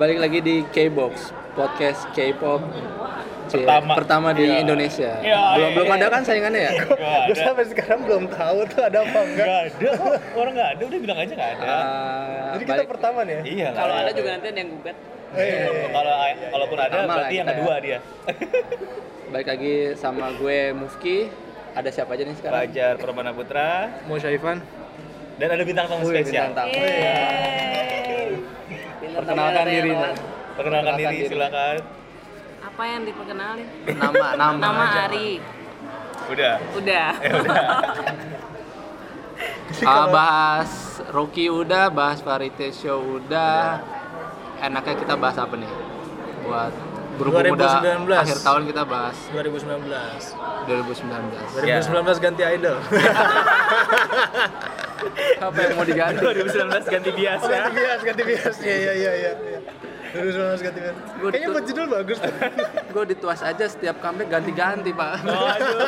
Balik lagi di K-Box, podcast K-pop Pertama. pertama di Iya. Indonesia. Iya, belum iya, belum iya. ada kan saingannya ya? Gak Gue ada. sampai sekarang belum tahu tuh ada apa enggak. Gak ada. Orang gak ada, udah bilang aja gak ada. Ah, Jadi kita balik- pertama nih ya? Iya. Kalau nggak ada juga nanti ada yang gugat. Oh, iya, iya, iya. Kalau kalaupun ada berarti yang kita ya. kedua dia. balik lagi sama gue Mufki. Ada siapa aja nih sekarang? Fajar Permana Putra Mau Syaifan? dan ada bintang tamu spesial. bintang tamu. Perkenalkan diri. ya. Perkenalkan Perkenalkan diri diri. silakan. Apa yang diperkenalin? Nama nama. Nama aja. Ari. Udah. Udah. Eh udah. Ah, bahas Rocky udah, bahas variety show udah. Enaknya kita bahas apa nih? Buat berhubung udah 2019. akhir tahun kita bahas 2019. 2019. 2019 ganti idol. Apa yang mau diganti? 2019 ganti biasa. ganti bias, ganti bias. Iya iya iya iya. iya. 2019 ganti bias. Kayaknya buat judul bagus tuh. Gue dituas aja setiap comeback ganti-ganti pak. Oh, aduh.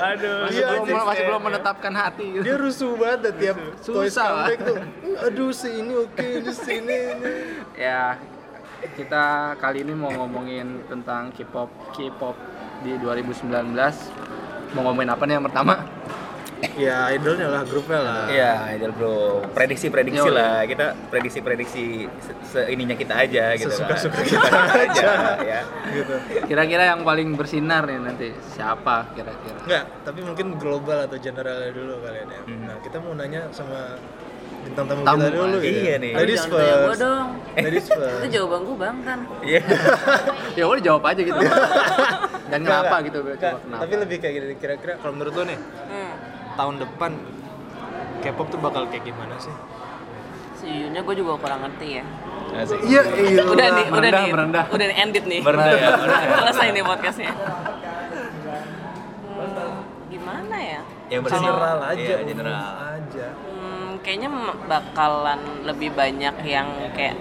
Aduh. masih, Iya, belum, masih belum menetapkan hati. gitu. Dia rusuh banget dah tiap Susah, comeback tuh. Aduh si ini oke, ini si ini. ini. ya kita kali ini mau ngomongin tentang K-pop K-pop di 2019 mau ngomongin apa nih yang pertama Ya idolnya lah, grupnya lah. Iya, Idol Bro. Prediksi-prediksi Yo, lah. Kita prediksi-prediksi se- seininya kita aja gitu kan. kita aja ya. Gitu. kira-kira yang paling bersinar nih nanti siapa kira-kira Enggak, tapi mungkin global atau generalnya dulu kalian ya. Hmm. Nah, kita mau nanya sama bintang tamu, Tamu, kita dulu gitu. iya nih. Ladies tanya first. dong. Ladies Itu first. jawaban gua bang kan. Iya. ya udah jawab aja gitu dan kenapa gitu Enggak, coba kenapa Tapi lebih kayak gini, kira-kira kalau menurut lo nih, Hmm. Tahun depan K-pop tuh bakal kayak gimana sih? Sejujurnya gue juga kurang ngerti ya. Asik. Iya, iya. Udah nih, udah merendah, nih, merendah. udah nih, ended nih. Merendah ya, merendah ya. Selesai nih podcastnya. Hmm, gimana ya? Yang bersih. General aja. Iya, general. aja. Hmm, kayaknya bakalan lebih banyak yang kayak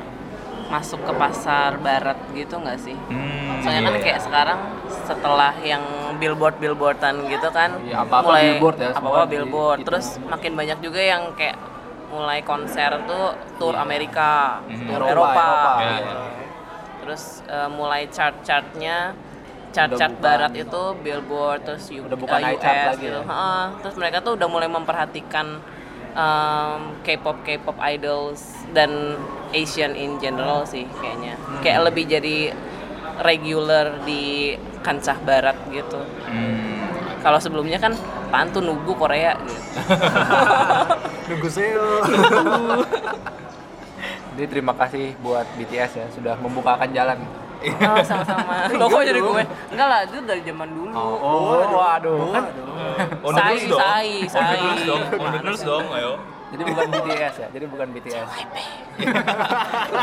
masuk ke pasar barat gitu nggak sih? Hmm, Soalnya kan iya. kayak sekarang setelah yang billboard billboardan gitu kan, Iya, apa-apa billboard ya, apa apa di- billboard. gitu. Terus makin banyak juga yang kayak mulai konser tuh tour Amerika, Mhm. tour Eropa, Eropa. Eropa. Iya, gitu. iya. Terus eh, mulai chart-chartnya chart-chart bukan- barat itu billboard terus U- Udah bukan iChart US lagi gitu. ya? Heeh. Terus mereka tuh udah mulai memperhatikan em, K-pop K-pop idols dan Asian in general sih kayaknya. Hmm. Kayak lebih jadi regular di kancah barat gitu. Hmm. Kalau sebelumnya kan apaan tuh nugu Korea gitu. Nunggu seo. jadi terima kasih buat BTS ya sudah membukakan jalan Oh, sama-sama. Lo kok jadi gue? Enggak lah, itu dari zaman dulu. oh waduh kan the Sai, dong. sai, On the sai. dong. On the dong, ayo. Jadi bukan BTS ya jadi bukan BTS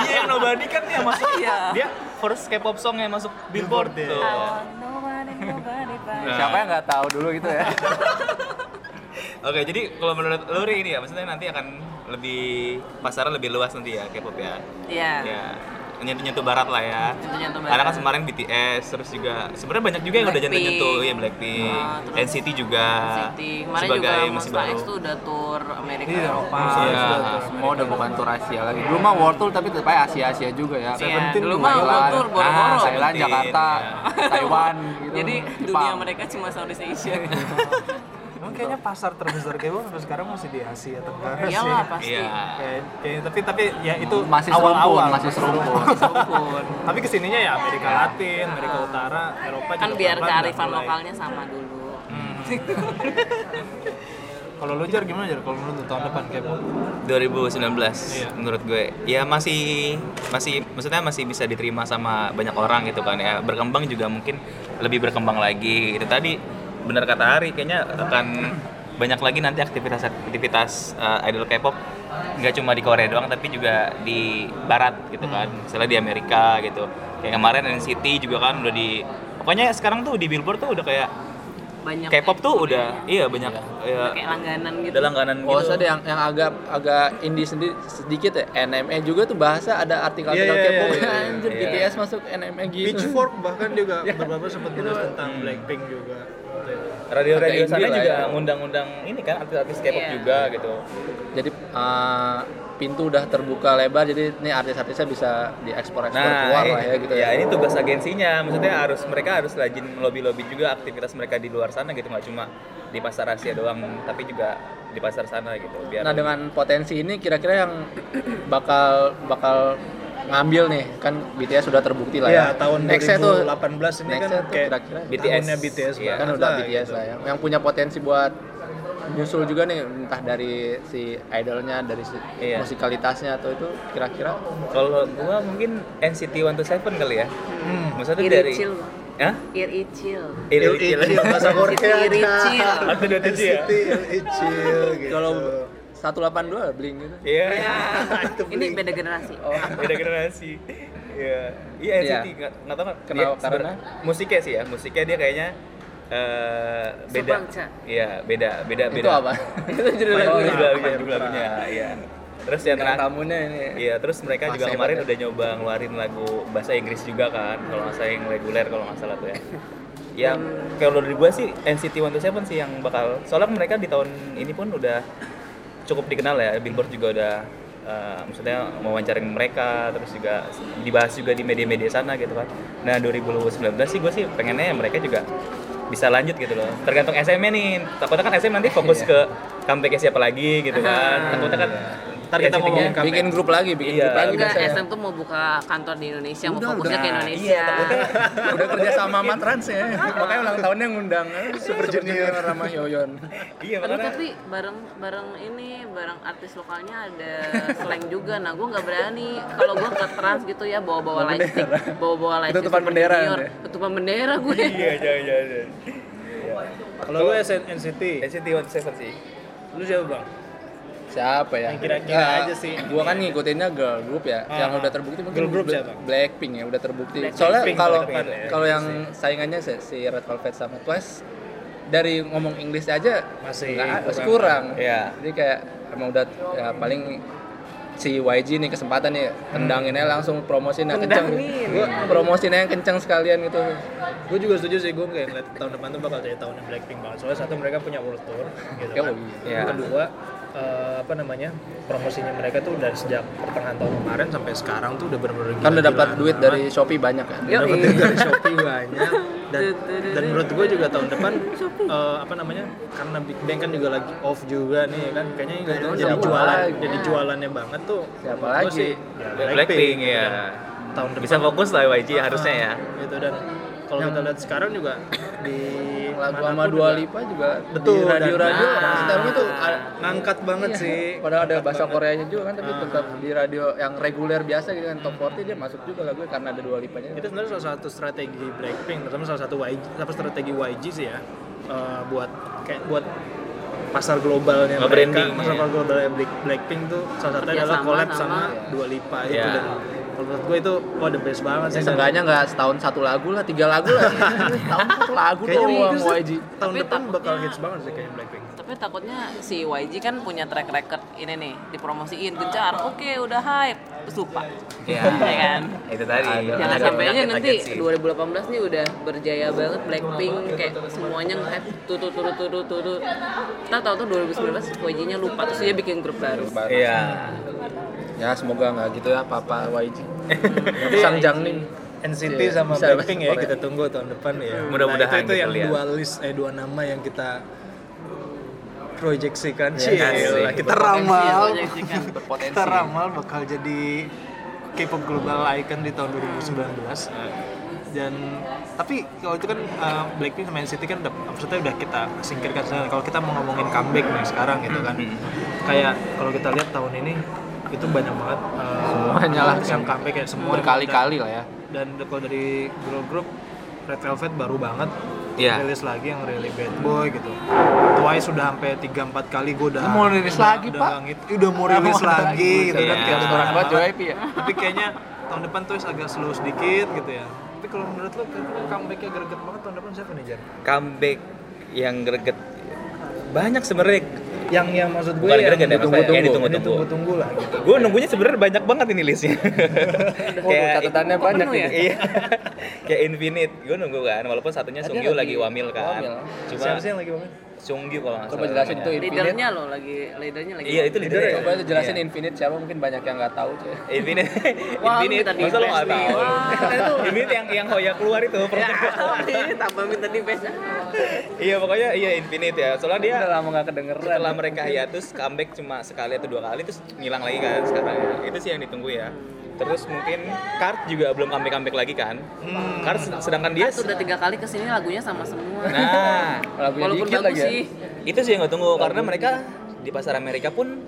Iya, yang nobody kan yang masuk. Iya. Dia first K-pop song yang masuk Billboard Billboard, tuh. ya. Nah. siapa yang nggak tahu dulu gitu ya Oke, jadi kalau menurut lu Ri, ini ya, maksudnya nanti akan lebih pasarnya lebih luas nanti ya K-pop ya. Iya. Ya, nyentuh-nyentuh barat lah ya. Nyentuh-nyentuh Karena kan barat. kemarin BTS terus juga sebenarnya banyak juga yang udah Blackpink. nyentuh-nyentuh ya Blackpink, Ah, terus NCT juga City. Kemarin sebagai juga Monster baru. X tuh udah tour Amerika Iya, Eropa. Iya, udah tour semua udah bukan tour Asia lagi. Dulu mah World Tour tapi tetap aja Asia-Asia juga ya. Iya, Seventeen dulu mah Thailand. World Tour boro-boro. Ah, Thailand, Jakarta, iya. Taiwan gitu. Jadi dunia mereka cuma Southeast Asia. Kayaknya pasar terbesar K-pop sampai sekarang masih di Asia Tenggara sih. Iyalah pasti. Iya. Kayak, kayak- tapi tapi ya itu masih awal-awal serumpun, masih serumpun. Tapi ke sininya ya Amerika Latin, Amerika Utara, Eropa Kan juga biar kearifan lokalnya sama dulu. Hmm. Kalau lu jar gimana jar kalau menurut tahun depan K-pop? 2019 Iya. menurut gue ya masih masih maksudnya masih bisa diterima sama banyak orang gitu kan ya berkembang juga mungkin lebih berkembang lagi itu tadi benar kata Ari kayaknya akan banyak lagi nanti aktivitas aktivitas uh, idol K-pop. Nggak cuma di Korea doang tapi juga di Barat gitu kan. Misalnya di Amerika gitu. Kayak kemarin NCT juga kan udah di pokoknya sekarang tuh di Billboard tuh udah kayak Banyak K-pop tuh udah deh. iya banyak Udah ya, kayak langganan gitu. udah langganan Oh, gitu so ada yang yang agak agak indie sendiri sedikit ya. NME juga tuh bahasa ada artikel-artikel Iya, iya, K-pop. iya, iya, iya. Anjir, Iya. BTS masuk NME gitu. Pitchfork bahkan juga Iya. beberapa sempat nulis tentang Hmm. Blackpink juga. radio-radio sana juga ya. ngundang-undang ini kan artis-artis K-pop Iya. juga gitu Jadi uh, pintu udah terbuka lebar jadi ini artis-artisnya bisa diekspor ekspor Nah, keluar lah ya gitu ya ini tugas agensinya. Maksudnya harus mereka harus rajin lobby-lobby juga aktivitas mereka di luar sana gitu, nggak cuma di pasar Asia doang, tapi juga di pasar sana gitu. Biar Nah dengan potensi ini kira-kira yang bakal bakal ngambil nih kan BTS sudah terbukti lah Iya, ya. tahun tuh 2018 ini kan nextnya tuh kayak kira-kira BTS. tahunnya BTS Iya. kan udah lah, BTS gitu. lah ya. Yang punya potensi buat nyusul juga nih entah dari si idolnya dari si Iya. musikalitasnya atau itu kira-kira kalau gua mungkin NCT 127 kali ya. Hmm. Maksudnya Iri dari chill. Hah? Ir icil. Iri- Il Iri- Icil, bahasa Korea Iri icil. Satu dua tujuh ya? NCT Il Icil gitu. kalau 182 bling gitu. Iya. Ini beda generasi. Oh, Beda generasi. Iya. Iya Iya. NCT nggak nggak tahu. Kenapa? Karena? musiknya sih ya, musiknya dia kayaknya eh beda. Iya, beda, beda, beda. itu apa? itu judul Oh, lagunya. judul lagunya, judul lagunya, iya. Terus yang terakhir tamunya ini. Iya, terus mereka juga kemarin ya. udah nyoba ngeluarin lagu bahasa Inggris juga kan, kalau nggak salah yang reguler kalau nggak salah tuh ya. Yang kalau dari gue sih NCT 127 sih yang bakal, soalnya mereka di tahun ini pun udah cukup dikenal ya, Billboard juga udah eh, maksudnya mewawancarin mereka, terus juga dibahas juga di media-media sana gitu kan. Nah 2019 sih gue sih pengennya mereka juga bisa lanjut gitu loh. Tergantung SM-nya nih. Takutnya kan SM nanti fokus Iya. ke comeback siapa lagi gitu kan. Takutnya kan Ntar kita ngomongin comeback. bikin grup lagi, bikin Iya. grup lagi Enggak, biasanya. SM tuh mau buka kantor di Indonesia, mau Udah, fokusnya udah. ke Indonesia. udah kerja sama sama Trans ya makanya ulang tahunnya ngundang eh, Super Junior sama Yoyon Iya, Aduh, makanya tapi bareng bareng ini bareng artis lokalnya ada slang juga. Nah, gue nggak berani kalau gue ke trans gitu ya bawa-bawa Bawa lightstick, bawa-bawa lightstick. Ketutupan Super bendera. Ketutupan bendera gue. iya, jangan, jangan, jangan. Kalau gue SN NCT, NCT 127 sih. lu siapa bang? Siapa ya Yang kira-kira Nah, aja sih. gua kan ngikutinnya girl group ya Ah. yang udah terbukti mungkin Girl group siapa? Blackpink ya udah terbukti Blackpink. soalnya kalau depan ya. kalau yang saingannya si, si Red Velvet sama Twice dari ngomong Inggris aja Masih nggak- masih kurang. kurang Iya. jadi kayak emang udah ya paling si YG nih kesempatan nih tendangin aja langsung promosiin yang kenceng promosiin yang kenceng sekalian gitu Gue juga setuju sih gue kayak ngeliat tahun depan tuh bakal jadi tahunnya Blackpink banget. Soalnya satu mereka punya world tour gitu Ya, kan. Yang kedua eh, apa namanya promosinya mereka tuh dari sejak pertengahan tahun kemarin sampai sekarang tuh udah benar-benar kan udah dapat duit banget. dari Shopee banyak ya Yo, dapat iya. duit dari Shopee banyak dan dan menurut gue juga tahun depan eh, apa namanya karena Big Bang kan juga lagi off juga nih kan kayaknya ini Siapa jadi lagi? jualan jadi jualannya banget tuh Siapa lagi? sih ya, Blackpink ya. tahun depan Bisa fokus lah YG harusnya ya. gitu dan kalau kita lihat sekarang juga di lagu sama Dua Lipa juga Betul, di radio-radio Nah. itu ngangkat banget sih padahal ada bahasa banget. Koreanya juga kan tapi Ah. tetap di radio yang reguler biasa gitu kan top 40 dia masuk juga lagu karena ada Dua Lipanya itu sebenarnya salah satu strategi Blackpink terutama salah satu YG apa strategi YG sih ya eh, buat kayak buat pasar globalnya Oh, mereka branding, pasar ya. globalnya Black- Blackpink tuh salah satunya adalah collab sama- sama Dua Lipa itu Iya. dan kalau menurut gue itu wah the best banget ya, sih. seenggaknya nggak setahun satu lagu lah tiga lagu lah. Setahun satu lagu kayaknya doang YG tahun Tapi depan bakal hits banget sih kayaknya Blackpink Tapi takutnya si YG kan punya track record ini nih, dipromosiin gencar. Oke, udah hype, terus lupa. Iya. Ya kan? Itu tadi. Jangan sampai aja nanti sih. 2018 nih udah berjaya banget Blackpink kayak semuanya nge-hype tutut tutut tutut tutut. Kita tahu tuh 2019 YG-nya lupa terus dia bikin grup baru. Iya. ya semoga nggak gitu ya papa YG Sang Jangling NCT Iya, sama Blackpink ya kita tunggu tahun depan ya. Mudah-mudahan Nah, itu, itu yang lihat. dua list eh dua nama yang kita proyeksikan. Ya, Cielah, asik. kita ramal. ya, Kita ramal bakal jadi K-pop global icon di tahun 2019. Dan tapi kalau itu kan uh, Blackpink sama NCT kan udah maksudnya udah kita singkirkan sekarang. Kalau kita mau ngomongin comeback nih sekarang gitu kan. Hmm. Kayak kalau kita lihat tahun ini itu banyak banget uh, Semuanya lah yang comeback ya semua berkali-kali lah ya dan kalau dari girl group Red Velvet baru banget Iya. rilis lagi yang really bad boy gitu Twice sudah sampai 3-4 kali gue udah Mau rilis udah- lagi, udah Pak? nggak ngit- udah mau rilis lagi gitu kan Iya. kayak orang banget. JYP ya tapi kayaknya tahun depan Twice agak slow sedikit gitu ya tapi kalau menurut lo kira-kira comebacknya greget banget tahun depan siapa nih Jan? Comeback yang greget banyak sebenarnya. Yang yang maksud gue Bukan yang greget ya, maksudnya yang ditunggu-tunggu. ini ditunggu-tunggu. tunggu-tunggu lah gitu Gue nunggunya sebenarnya banyak banget ini listnya. oh catatannya Kok banyak ya? nih Iya. Kayak Infinite, gue nunggu kan. Walaupun satunya Sungyu lagi lagi wamil kan. wamil. Cuma siapa sih yang lagi banget? Sungyu kalau nggak Coba salah jelasin namanya. itu Infinite. leadernya loh lagi leadernya lagi Iya itu leader ya. Coba itu jelasin Iya. Infinite siapa mungkin banyak yang nggak tahu cuy. Infinite, Wah, Infinite, masa lo nggak tahu? Wah. Infinite yang yang Hoya keluar itu. ya tambah minta di iya pokoknya iya Infinite ya. Soalnya dia Udah lama nggak kedengeran. setelah mereka hiatus comeback cuma sekali atau dua kali terus ngilang lagi kan sekarang ya. itu sih yang ditunggu ya terus mungkin Kart juga belum comeback comeback lagi kan? Kart sed- sedangkan dia sudah tiga kali ke sini lagunya sama semua. Nah. Lagunya walaupun dikit bagus lagi ya. sih. Itu sih yang gue tunggu karena mereka di pasar Amerika pun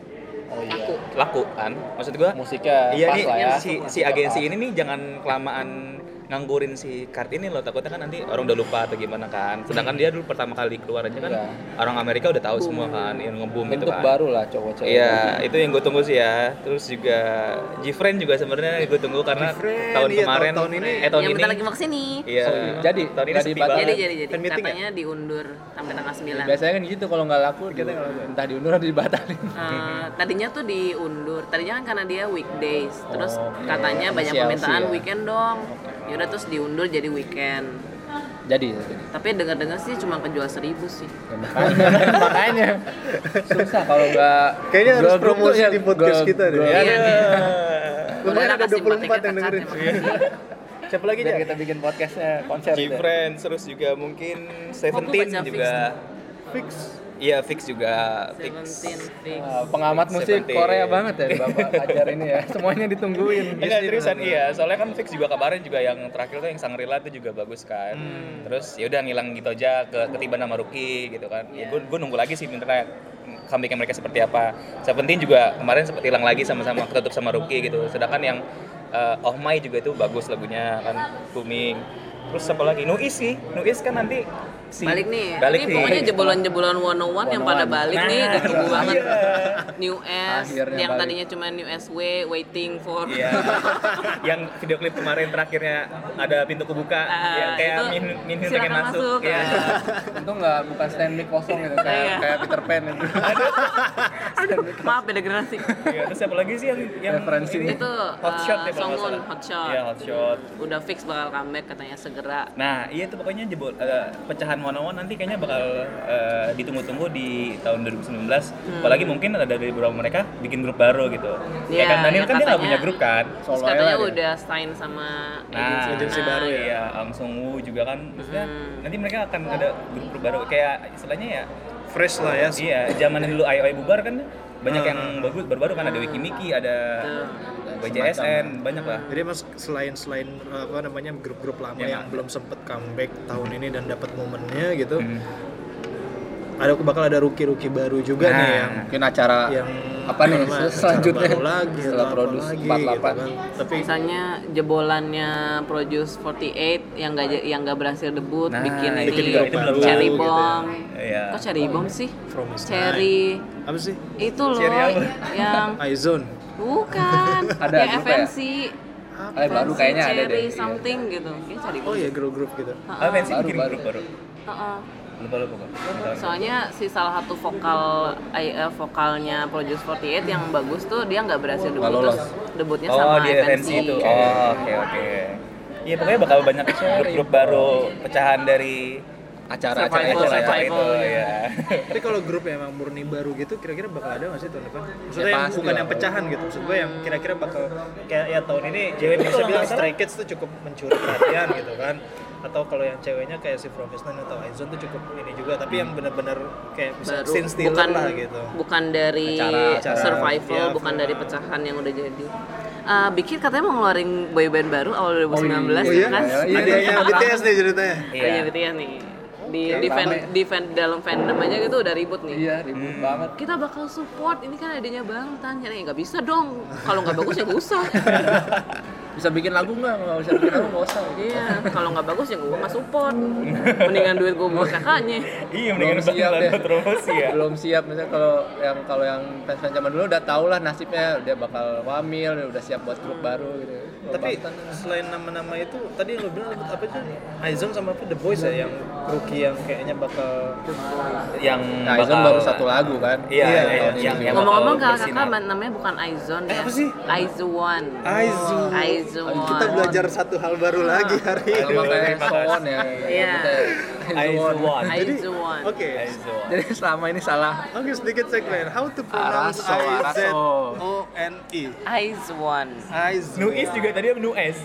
Oh iya. aku laku kan? Maksud gua Musiknya iya pas nih lah ya. si si agensi ini nih jangan kelamaan nganggurin si Kart ini loh takutnya kan nanti orang udah lupa atau gimana kan sedangkan dia dulu pertama kali keluar aja kan Iya. orang Amerika udah tahu semua kan yang ngebum gitu Bentuk kan baru lah cowok cewek. Iya, itu yang gue tunggu sih ya. Terus juga Gfriend juga sebenarnya gue tunggu karena tahun iya, kemarin, tahun ini. eh tahun yang ini, bentar lagi mau ke sini iya. So, jadi, tahun ini banget. jadi jadi jadi Fan meeting katanya diundur sampai tanggal 9 Biasanya kan gitu kalau nggak laku kita nggak laku. entah diundur atau dibatalin. Eh, tadinya tuh diundur tadinya kan karena dia weekdays terus Oh, oke. katanya banyak Sial permintaan ya. weekend dong yaudah terus diundur jadi weekend Jadi, jadi. tapi dengar-dengar sih cuma kejual seribu sih Ya, makanya, makanya susah kalau nggak Kayaknya harus promosi ya, di podcast kita deh. Iya. Iya. Lumayan ada kasih 24 tiket yang dengerin. Siapa lagi Biar ya? kita bikin podcastnya konser. deh. Gfriend, terus juga mungkin Seventeen juga, Fix. Iya fix juga, fix. Fix Ah, pengamat musik. Korea banget ya Bapak ajar ini ya. Semuanya ditungguin. Enggak seriusan iya, soalnya kan fix juga kemarin juga yang terakhir tuh yang Sangrila tuh juga bagus kan. Hmm. Terus ya udah ngilang gitu aja ke ketiban sama Ruki gitu kan. Ya gue gue nunggu lagi sih internet comeback mereka seperti apa. Seventeen juga kemarin sempat hilang lagi sama-sama ketutup sama Ruki gitu. Sedangkan yang eh, Oh My juga itu bagus lagunya kan booming. Terus apa lagi? Nuis sih. Nuis kan nanti si balik nih Balik ini nih. pokoknya jebolan-jebolan 101 yang pada 101. balik nih Nah, udah tunggu banget iya. New S Akhirnya yang balik. tadinya cuma New SW waiting for Iya. yang video klip kemarin terakhirnya ada pintu kebuka Ah, ya, kayak itu Min Min pengen masuk. masuk. Iya. Untung nggak bukan stand mic kosong gitu kayak Iya. kayak Peter Pan gitu. maaf beda generasi Iya, terus siapa lagi sih yang yang Referensi. ini? itu hot shot uh, ya salah. hot shot Iya, hot shot. udah fix bakal comeback katanya segera Nah, iya itu pokoknya jebol eh, pecahan one on one nanti kayaknya bakal eh, ditunggu-tunggu di tahun 2019. Apalagi mungkin ada dari beberapa mereka bikin grup baru gitu. Iya, Kayak kan Daniel yang kan dia nggak katanya- punya grup kan. terus Solo katanya udah sign sama Nah, agency, agensi Nah, baru ya? Iya, Ang Sung Woo juga kan maksudnya Hmm. nanti mereka akan ada grup-grup baru kayak istilahnya ya Fresh lah ya. Iya, zaman dulu IOI bubar kan banyak Hmm. yang bagus baru-baru kan ada Wiki Miki, ada. BJSN, banyak lah. Jadi mas selain selain apa namanya grup-grup lama Yang yang belum sempet comeback tahun ini dan dapat momennya gitu, Hmm. Ada bakal ada rookie-rookie baru juga Nah. nih yang Mungkin acara yang apa nih apa, acara selanjutnya baru lagi setelah apa produce lagi, 48 gitu kan. Tapi misalnya jebolannya Produce 48 yang gak yang gak berhasil debut Nah, bikin itu ini juga- itu belum Cherry tahu gitu ya. Bomb Iya. kok Cherry Bomb sih Cherry apa sih? itu loh Cherry apa? yang Izone. bukan Ada yang grup ya? FNC Eh, baru kayaknya ada Cherry deh. Iya. something gitu Kayaknya Cherry Oh Bomb iya grup-grup gitu. Ah, Fancy Baru, bikin baru. grup baru. Heeh. Lupa lupa kok. Soalnya si salah satu vokal eh, eh, vokalnya Produce 48 yang bagus tuh dia nggak berhasil debut terus debutnya Oh, sama di FNC itu. Oh, oke oke. Iya, pokoknya bakal banyak grup-grup baru pecahan dari acara-acara acara itu ya. Tapi kalau grup yang emang murni baru gitu, kira-kira bakal ada nggak sih tahun depan? Maksudnya Ya, yang bukan lah. yang pecahan gitu. Maksud gue yang kira-kira bakal kayak ya tahun ini cewek bisa bilang Stray Kids tuh cukup mencuri perhatian gitu kan. Atau kalau yang ceweknya kayak si Professional atau Aizon tuh cukup ini juga. Tapi yang benar-benar kayak bisa baru. scene stealer bukan lah gitu. bukan dari Acara- acara, survival iya, bukan film. dari pecahan yang udah jadi. Eh bikin katanya mau ngeluarin boyband baru awal 2019 Oh ya kan? iya, Ada yang BTS nih ceritanya. Iya. Kayaknya BTS nih. Di di, fan, di fan, dalam fandom aja gitu udah ribut nih. Iya ribut banget. Kita bakal support ini kan adanya bang tanya. Nih nggak bisa dong. Kalau nggak bagus ya nggak usah bisa bikin lagu nggak? Nggak bisa bikin lagu nggak usah. Iya kalau nggak bagus ya gue nggak support. Mendingan duit gue buat kakaknya. Iya, mendingan Belum siap buat promosi ya. belum siap. Misalnya kalau yang kalau yang fans fans zaman dulu udah tau lah nasibnya. Dia bakal wamil udah siap buat grup baru gitu. Tapi selain nama-nama itu, tadi yang lo bilang apa sih? Aizon sama apa? The Boys ya yang rookie yang kayaknya bakal Yang nah Aizon bakal- baru satu lagu kan? Iya, Iya, iya, bakal ngomong-ngomong kakak namanya bukan Aizon ya. apa sih? Aizwan Aizon. Kita belajar satu hal baru lagi hari ini. ya Iya. Jadi, Aizuan. Oke. Jadi selama ini salah. Oke, sedikit segmen. How to pronounce Araso, I Z. O N I. Aizuan. Aizwan. Nuis juga tadi apa Nues? US.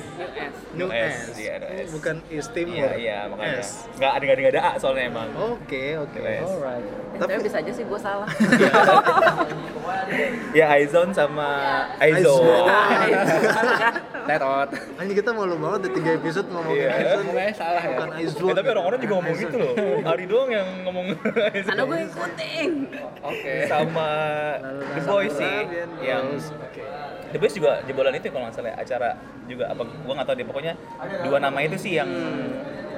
Nu Nu S, S. iya, Nu Oh, S. bukan istimewa. Iya, iya, makanya. S. Nggak ada nggak ada A soalnya emang. Oke, oke. Nu S. Alright. Tapi, Tapi bisa aja sih gue salah. Ya Aizon sama Aizo. Aizwan. Tetot. Anjing kita malu banget di tiga episode ngomongin Iya. Ngomongnya salah ya. Bukan Eh, Aizwan. tapi orang-orang juga ngomong gitu loh. Ari doang yang ngomong. Karena gue ikutin. Oke. sama The Boys sih yang Oke. The Boys juga jebolan itu kalau nggak salah ya, acara juga apa gua nggak tahu deh pokoknya dua nama itu sih yang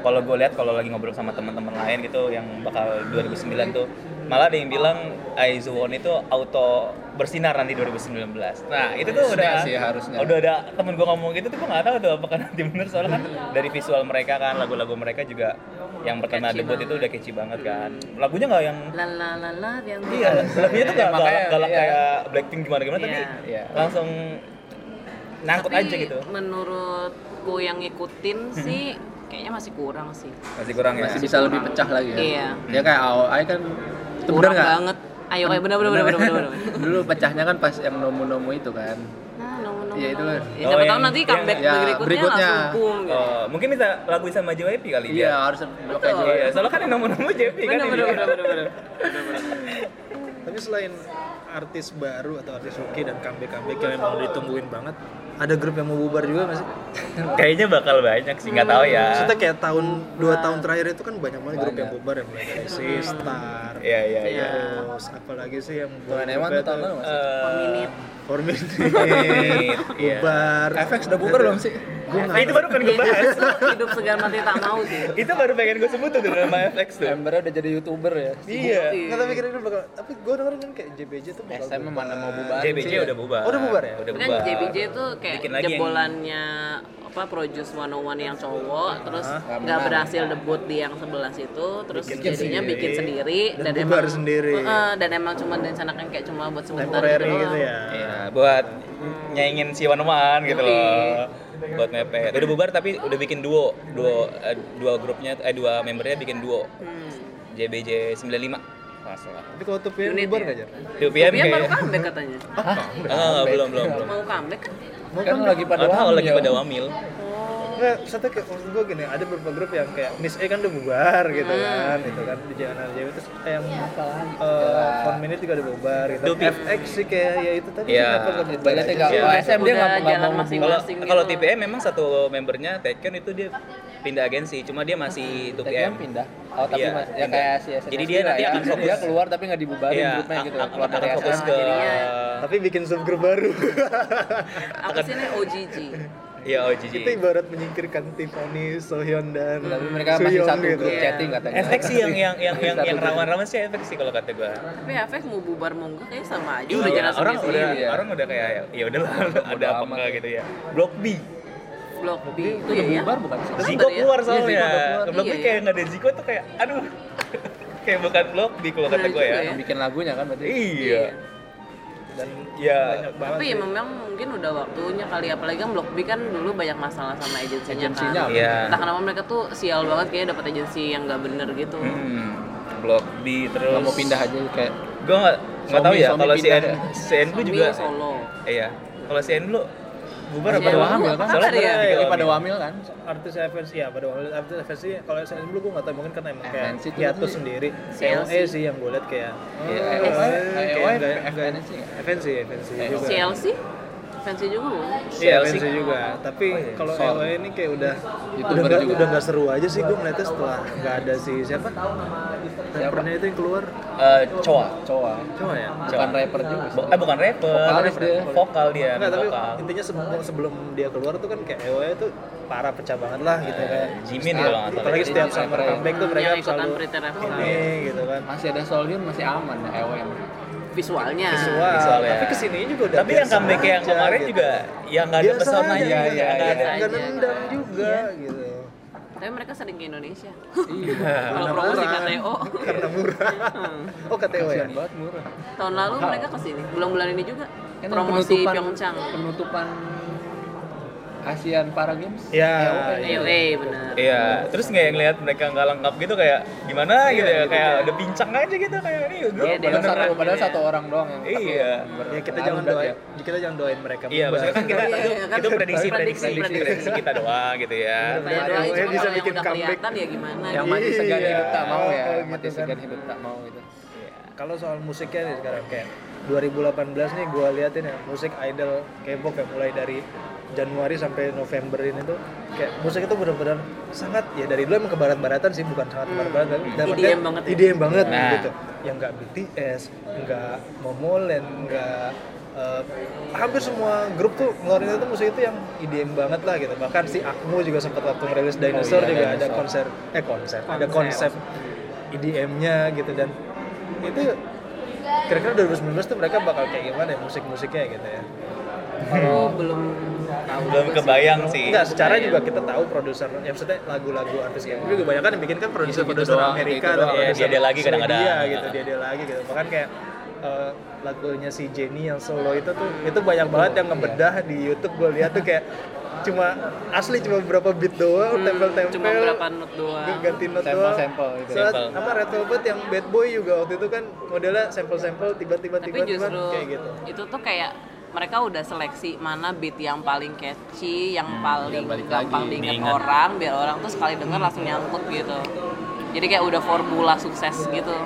kalau gue lihat kalau lagi ngobrol sama teman-teman lain gitu yang bakal 2009 tuh malah ada yang bilang Aizwon itu auto bersinar nanti 2019 nah itu tuh Harusnya udah sih, harusnya. udah ada temen gue ngomong gitu tuh gue nggak tahu tuh apakah nanti bener soalnya kan dari visual mereka kan lagu-lagu mereka juga yang pertama Catchy debut banget. itu udah catchy banget kan lagunya nggak yang La la la la yang Iya, lagunya tuh gak Makanya, galak, galak iya. kayak Blackpink gimana gimana tapi Iya. Iya. langsung nangkut Tapi aja gitu. menurutku yang ngikutin sih kayaknya masih kurang sih. Masih kurang ya. Masih bisa lebih pecah lagi ya. Iya. Ya kayak AOI kan itu bener Kurang nggak? banget. Ayo kayak bener bener bener bener bener. bener. Dulu pecahnya kan pas yang nomu-nomu itu kan. Nomor. Iya, itu kan. Ya, Oh, siapa tahu yang- nanti comeback ya, berikutnya, berikutnya. langsung boom gitu. Oh, mungkin bisa lagu sama JYP kali Iya, dia. harus pakai Betul. juga. Iya, soalnya kan yang nomor-nomor JYP kan. Bener bener bener bener. Tapi selain artis baru atau artis rookie dan comeback-comeback yang emang ditungguin banget, ada grup yang mau bubar juga nggak sih? Kayaknya bakal banyak sih, nggak tahu ya. Maksudnya kayak tahun dua tahun terakhir itu kan banyak banget grup yang bubar ya mulai dari Sistar, Iya, iya, iya. terus apalagi sih yang Bukan Ewan tuh tahun lalu masih. Eh, For Minute, Iya. bubar. FX udah bubar belum sih? Nah, itu baru pengen gue bahas. Itu hidup segan mati tak mau sih. itu baru pengen gue sebut tuh nama FX tuh. Embernya udah jadi youtuber ya. Iya. Nggak tapi kira-kira bakal, tapi gue denger kan kayak JBJ tuh bakal SM bubar. mana mau bubar JBJ sih ya? udah bubar. Oh, udah bubar ya? Udah Kan bubar. JBJ itu kayak jebolannya apa Produce 101 yang cowok terus Nggak berhasil debut di yang sebelah situ terus Bikin jadinya sendiri. bikin sendiri Dan bubar sendiri. Heeh, dan emang cuma direncanakan kayak cuma buat sebentar doang. gitu ya. Iya, buat nyaingin si Wanoman gitu Yoi. loh. Buat mepet. Udah bubar tapi udah bikin duo, duo eh, dua grupnya eh dua membernya bikin duo. Hmm. JBJ 95. Masalah. Tapi kalau tuh PM Unit bubar ya? nggak Jar? Itu Dia PM baru kayak comeback katanya. Ah, belum belum belum. Mau comeback kan? Kan lagi pada Padahal lagi wamil. pada wamil. Enggak, maksudnya kayak maksud gue gini, ada beberapa grup yang kayak Miss A kan udah bubar gitu Hmm. kan, gitu kan di Jangan Jawa terus kayak yang uh, One Minute juga udah bubar gitu. Dupi. FX sih kayak ya itu tadi Iya. kenapa nggak bubar Banyak aja yang nggak sih? Iya. SM dia nggak nggak jalan Kalau Masing-masing kalau gitu. TPM memang satu membernya Taken itu dia pindah agensi, cuma dia masih Tekken 2PM. pindah. Oh, tapi Iya, mas- ya kayak si SNSD Jadi dia nanti ya. akan fokus. dia keluar tapi nggak dibubarin Iya, grupnya gitu. Keluar dari akan fokus ke jadinya Tapi bikin subgroup baru. Apa sih ini OGG? Iya OGG. itu ibarat menyingkirkan Tiffany, Sohyun dan Tapi mereka masih satu gitu. grup Iya. chatting katanya. FX sih yang yang yang yang, yang rawan-rawan sih FX sih kalau kata gua. Tapi Afek mau bubar mau enggak kayak sama aja Iya, udah jalan orang udah ya. orang udah kayak ya udahlah ada apa enggak ya. gitu ya. Blok B. Blok B itu ya ya. bubar bukan sih? Ziko dia? keluar Iya, soalnya. Ziko udah keluar. Blok B Iya, kayak iya. nggak ada Ziko tuh kayak aduh. kayak bukan Blok B kalau kata Bener gua ya. juga ya. Bikin lagunya kan berarti. Iya. Dan Ya, banyak banget Tapi ya memang mungkin udah waktunya kali apalagi kan Blok B kan dulu banyak masalah sama agensinya Agensinya kan. apa? Iya. Entah kenapa mereka tuh sial banget kayaknya dapat agensi yang nggak bener gitu. hmm, Blok B terus Nggak mau pindah aja kayak Gua nggak nggak tahu ya kalau si pindah N ya. si juga solo. Iya. Kalau si N dulu bubar N wamil dulu kan? Soalnya ya? tiga Iya, pada wamil. wamil kan. artis FNC ya pada waktu artis FNC kalau saya dulu gue nggak tahu mungkin karena emang kayak hiatus sendiri CLC. CLE sih yang gue liat kayak Iya, nggak- FNC? FNC FNC CLC fancy juga loh. Iya, CLC. FNC juga. Tapi Oh, iya. kalau Sol. EOI ini kayak udah YouTuber udah nggak juga. udah nggak seru aja sih gue ngeliatnya setelah nggak ada si siapa rappernya itu yang keluar Eh, Coa. Coa. cowok ya Bukan rapper juga. sih. Bo- eh bukan rapper. Vokalis dia. Vokal dia. Enggak, tapi vokal. intinya sebelum sebelum dia keluar tuh kan kayak EOI itu parah pecah banget lah gitu kayak Jimin kalau nggak salah. apalagi setiap Jimin summer comeback tuh mereka ikutan selalu ini gitu kan Masih ada Solhyun masih aman ya EOM. Visualnya. visual, Visual ya. tapi ke sini juga udah Tapi yang comeback yang kemarin gitu. juga yang nggak ada pesona iya, nggak iya, ada. iya. nggak aja. nendang juga gitu Tapi mereka sering ke Indonesia. Iya. Kalau promosi KTO. karena murah oh KTO ya banget murah. Tahun lalu mereka ke sini. Bulan-bulan ini juga Kan promosi penutupan- Pyeongchang. Penutupan Asian Para Games. Ya, Ayo, eh benar. Iya, terus nggak yang lihat mereka nggak lengkap gitu kayak gimana gitu ya, kayak udah pincang aja gitu kayak ini grup Iya, Padahal satu, padahal Iya. satu orang doang yang Iya. Ya kita jangan doain, ya. kita jangan doain mereka. Iya, maksudnya kan kita Iya, itu, iya, kan itu prediksi, prediksi, prediksi, prediksi, kita doang gitu ya. Doain cuma bisa kalau yang bikin udah comeback. ya gimana Yang gitu. mati segan Iya, hidup tak mau ya, gitu mati kan. segan hidup tak mau gitu. Kalau soal musiknya nih sekarang kayak 2018 nih gue liatin ya musik idol K-pop ya mulai dari Januari sampai November ini tuh kayak musik itu benar-benar sangat ya dari dulu emang ke barat-baratan sih bukan sangat ke barat-baratan tapi IDM banget ya? IDM banget Nah. gitu yang nggak BTS nggak Momoland nggak eh, hampir semua grup tuh ngeluarin itu musik itu yang IDM banget lah gitu bahkan si Akmu juga sempat waktu ngerilis Dinosaur iya, juga ada Dinosaur. konser eh konser ada konsep IDM-nya gitu dan itu kira-kira 2019 tuh mereka bakal kayak gimana ya musik-musiknya gitu ya Kalau belum tahu Belum kebayang sih. Enggak, secara juga kita tahu produser, ya maksudnya lagu-lagu artis yang juga banyak kan yang bikin kan produser-produser doang, Amerika gitu atau. Iya, produser dia-dia lagi kadang-kadang. Swedia gitu, dia dia lagi gitu. Bahkan kayak eh, lagunya si Jenny yang solo itu tuh itu banyak banget yang ngebedah di YouTube gue lihat tuh kayak cuma asli cuma beberapa beat doang, Hmm, tempel-tempel. cuma berapa not doang. ganti not Sampel- doang. sampel gitu. Saat Sampel. apa Red Velvet yang Bad Boy juga waktu itu kan modelnya sampel-sampel tiba-tiba Tapi tiba-tiba justru kayak gitu. itu tuh kayak mereka udah seleksi mana beat yang paling catchy, yang paling biar balik gampang lagi, diingat orang, biar orang tuh sekali denger langsung nyangkut gitu. Jadi kayak udah formula sukses gitu.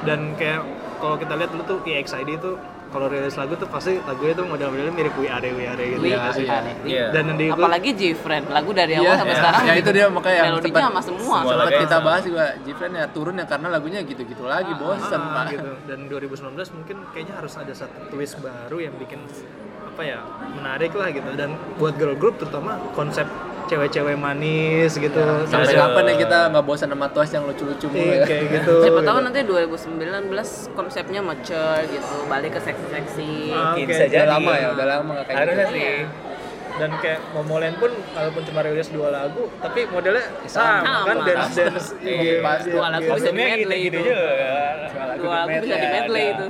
dan kayak kalau kita lihat dulu tuh EXID itu kalau rilis lagu tuh pasti lagunya tuh model-modelnya mirip We Are We Are gitu We ya sih? Iya. dan yang di Apalagi G-Friend, lagu dari awal Iya, sampai iya. sekarang. Ya, itu dia makanya yang sempat- sama semua. Sempat kita bahas juga Jifren ya turun ya karena lagunya gitu-gitu lagi bosen Ah, pak. gitu dan 2019 mungkin kayaknya harus ada satu twist baru yang bikin apa ya menarik lah gitu dan buat girl group terutama konsep cewek-cewek manis gitu Sampai Ada- kapan ya kita nggak bosan sama Twice yang lucu-lucu mulu Iya, ya? kayak gitu Siapa tahu nanti 2019 konsepnya mature gitu, balik ke seksi-seksi. Ah, oke. bisa Udah jadi. lama ya, udah lama nggak kayak Harusnya gitu. sih. dan kayak Momoland pun walaupun cuma rilis dua lagu tapi modelnya Sama. sama, kan dance dance Iya, pas dua lagu gitu. Kostumnya Medley itu. Dua lagu bisa di medley itu.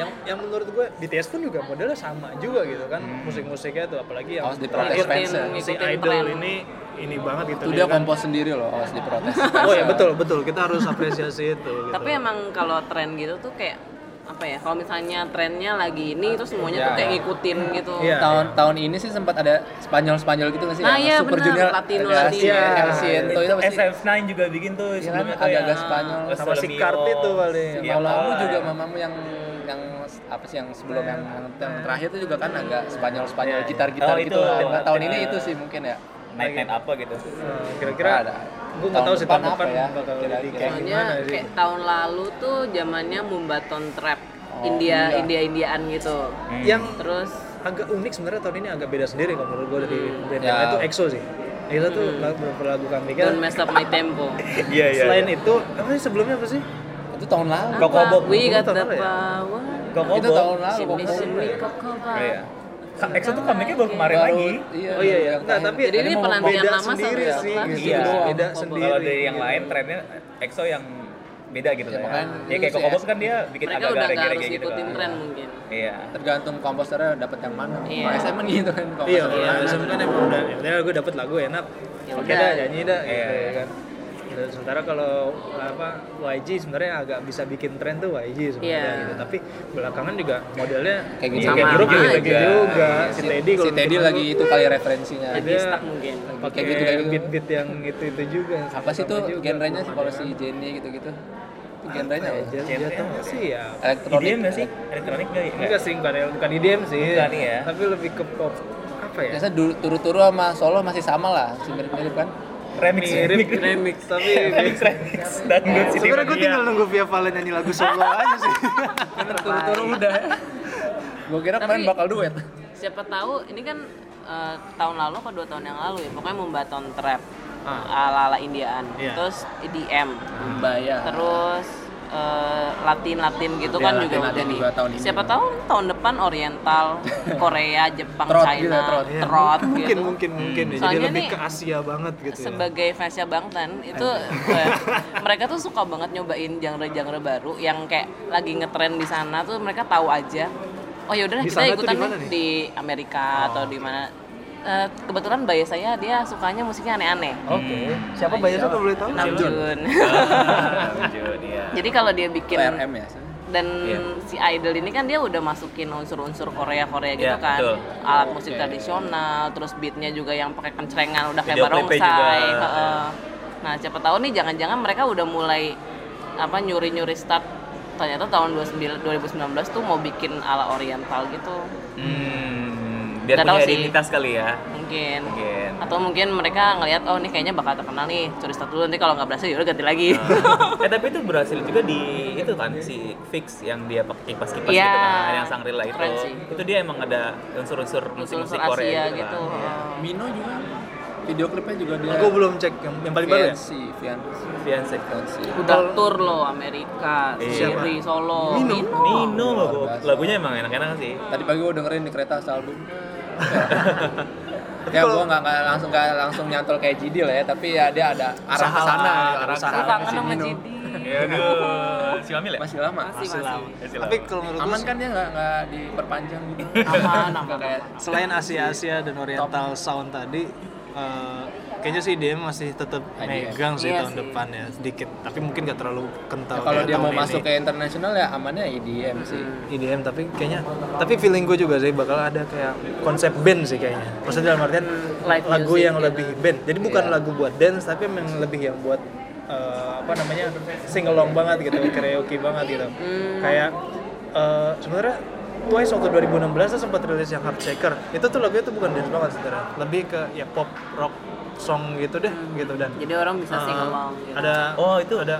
Iya. yang yang menurut gue BTS pun juga modelnya sama juga gitu kan musik-musiknya tuh apalagi yang Awas diprotes fans ya. si idol tren. ini ini banget gitu Itu dia kan. kompos sendiri loh, awas diprotes. oh ya betul betul kita harus apresiasi itu gitu. Tapi emang kalau tren gitu tuh kayak apa ya? Kalau misalnya trennya lagi ini itu semuanya Ya, tuh kayak ya. ngikutin gitu. Iya. tahun tahun ini sih sempat ada Spanyol Spanyol gitu nggak sih? Nah, iya, Super benar. Junior, Latino, ada Latino. Iya. Asian, tuh itu Itu pasti SF9 juga bikin tuh Iya kan, sebelumnya tuh agak-agak ya. Spanyol. Sama si Solomio. Kart itu paling. Iya, Mamamu Pak. juga mamamu yang apa sih yang sebelum yang, yang, yang terakhir itu juga kan agak Spanyol Spanyol Iya. gitar gitar Oh, gitu itu. lah. Nah, tahun Iya. ini itu sih mungkin ya. Night night apa gitu. Nah, kira-kira Ada. gue nggak tahu sih Tahun depan ya? bakal jadi kayak Soalnya gimana sih kayak tahun lalu tuh zamannya Mumbaton Trap. Oh, India, iya. India Indiaan gitu. Hmm. yang Terus agak unik sebenarnya tahun ini agak beda sendiri kalau menurut gue dari band Ya. itu EXO sih EXO tuh lagu beberapa lagu kami kan Don't Mess Up My Tempo. Iya iya. selain iya. itu apa sih sebelumnya apa sih Itu tahun lalu. Koko Apa? Bob. We got the ya? power. Koko Itu tahun lalu. Shimmy Koko shimmy Bob. koko Bob. Iya. EXO tuh comebacknya baru kemarin Baru- lagi. Iya, Oh iya, iya. terakhir. tapi Jadi ini penantian lama sendiri sama sih apa? gitu. Iya. beda sendiri Kalau dari yang gitu. lain trennya EXO yang beda gitu Ya, ya. makanya Ya kayak itu Koko sih, Bob kan dia bikin Mereka agak udah nggak reggae harus gitu ngikutin kan. tren mungkin. Iya. tergantung komposernya dapat yang mana. Iya. Kalau SM kan gitu kan Iya, komposernya. kalau biasanya kan emang udah, ya gue dapet lagu enak, Ya oke dah nyanyi dah, gitu Iya. ya kan. Dan sementara kalau apa YG sebenarnya agak bisa bikin tren tuh YG sebenarnya Iya. gitu. Tapi belakangan juga modelnya Kayak gitu. kayak Sama grup juga, gitu juga. Si Si, Teddy kalau si Teddy lagi itu kali referensinya. Dia Lagi stuck mungkin. pakai gitu, kayak gitu. beat-beat yang itu itu juga. Apa sih tuh genrenya sih kalau si Jenny gitu-gitu? Itu genrenya Apa ya, apa? Genre apa sih ya Elektronik. IDM nggak sih? Elektronik nggak? enggak sih bukan bukan IDM sih Bukan, iya. tapi lebih ke pop apa ya Biasa turu-turu sama solo masih sama lah, masih mirip-mirip kan? Remix. mirip remix tapi Remix remix. Dangdut Siti sebenarnya gue tinggal nunggu Via Valen nyanyi lagu solo aja sih Turu-turu udah. Gue kira kemarin bakal duet. Siapa tahu ini kan eh, tahun lalu apa dua tahun yang lalu ya. Pokoknya Mumbaton Trap. Ah. Ala-ala Indiaan. Iya. Terus EDM. Bayar. Terus eh, Latin-Latin gitu Iya, kan juga Latin-Latin udah nih. juga tahun ini. Siapa tahu tahun depan Oriental, Korea, Jepang, Trot China, gitu, trot. Ya, trot mungkin gitu. mungkin mungkin ya. jadi Soalnya lebih nih, ke Asia banget gitu ya sebagai fansnya Bangtan itu eh, mereka tuh suka banget nyobain genre-genre baru yang kayak lagi ngetren di sana tuh mereka tahu aja oh yaudah Di kita ikutan di Amerika atau di mana eh, kebetulan bayi saya dia sukanya musiknya aneh-aneh. Oke. Siapa bayarnya kalau boleh tahu? Namjoon. Lanjut, iya. Jadi kalau dia bikin ya dan Iya. si idol ini kan dia udah masukin unsur-unsur Korea Korea gitu Iya, kan betul. alat musik tradisional terus beatnya juga yang pakai kencrengan udah kayak klipnya juga. barongsai Heeh. nah siapa tahu nih jangan-jangan mereka udah mulai apa nyuri-nyuri start ternyata tahun 29 2019 tuh mau bikin ala oriental gitu Hmm, biar Nggak punya sih. identitas kali ya. mungkin Mungkin. atau mungkin mereka ngelihat oh ini kayaknya bakal terkenal nih curi start dulu nanti kalau nggak berhasil yaudah ganti lagi eh tapi itu berhasil juga di itu kan si fix yang dia pakai kipas kipas Iya. gitu kan yang Sangrila itu Keren sih. itu dia emang ada unsur-unsur musik unsur-unsur musik Korea Asia gitu, gitu kan. Iya. Heeh. Mino juga video klipnya juga dia Aku belum cek yang, yang paling baru ya. Fiancé, Fiancé, Fiancé. Fiancé. udah tour loh Amerika, Iya. Siri, Solo, Mino. Nino loh Luar biasa. lagunya emang enak-enak sih Tadi pagi gue dengerin di kereta album. Ya gue nggak langsung nggak langsung nyantol kayak Jidil ya, tapi ya dia ada arah ke sana, Usaha, arah ke sana. Sama Mino. Jidi. ya aduh si Mamil ya Masih lama. Masih, masih. Masih Tapi lama. kalau menurut Aman kan dia nggak nggak diperpanjang gitu. Aman, aman. kayak selain Asia-Asia dan Oriental Sound tadi eh, kayaknya sih dia masih tetap IDM. megang sih Iya tahun sih. depan ya sedikit tapi mungkin gak terlalu kental Ya, kalau dia mau ini. masuk ke internasional ya amannya EDM sih. IDM tapi kayaknya tapi feeling gue juga sih bakal ada kayak konsep band sih kayaknya maksudnya dalam artian Live lagu music yang gitu. lebih band jadi bukan Iya. lagu buat dance tapi memang lebih yang buat eh, apa namanya sing along banget gitu karaoke banget gitu Hmm. kayak eh, sebenarnya Twice waktu 2016 tuh sempat rilis yang Heartshaker itu tuh lagunya tuh bukan dance banget sebenarnya lebih ke ya pop rock song gitu deh gitu. Dan Jadi orang bisa sing eh, along gitu. ada oh itu ada.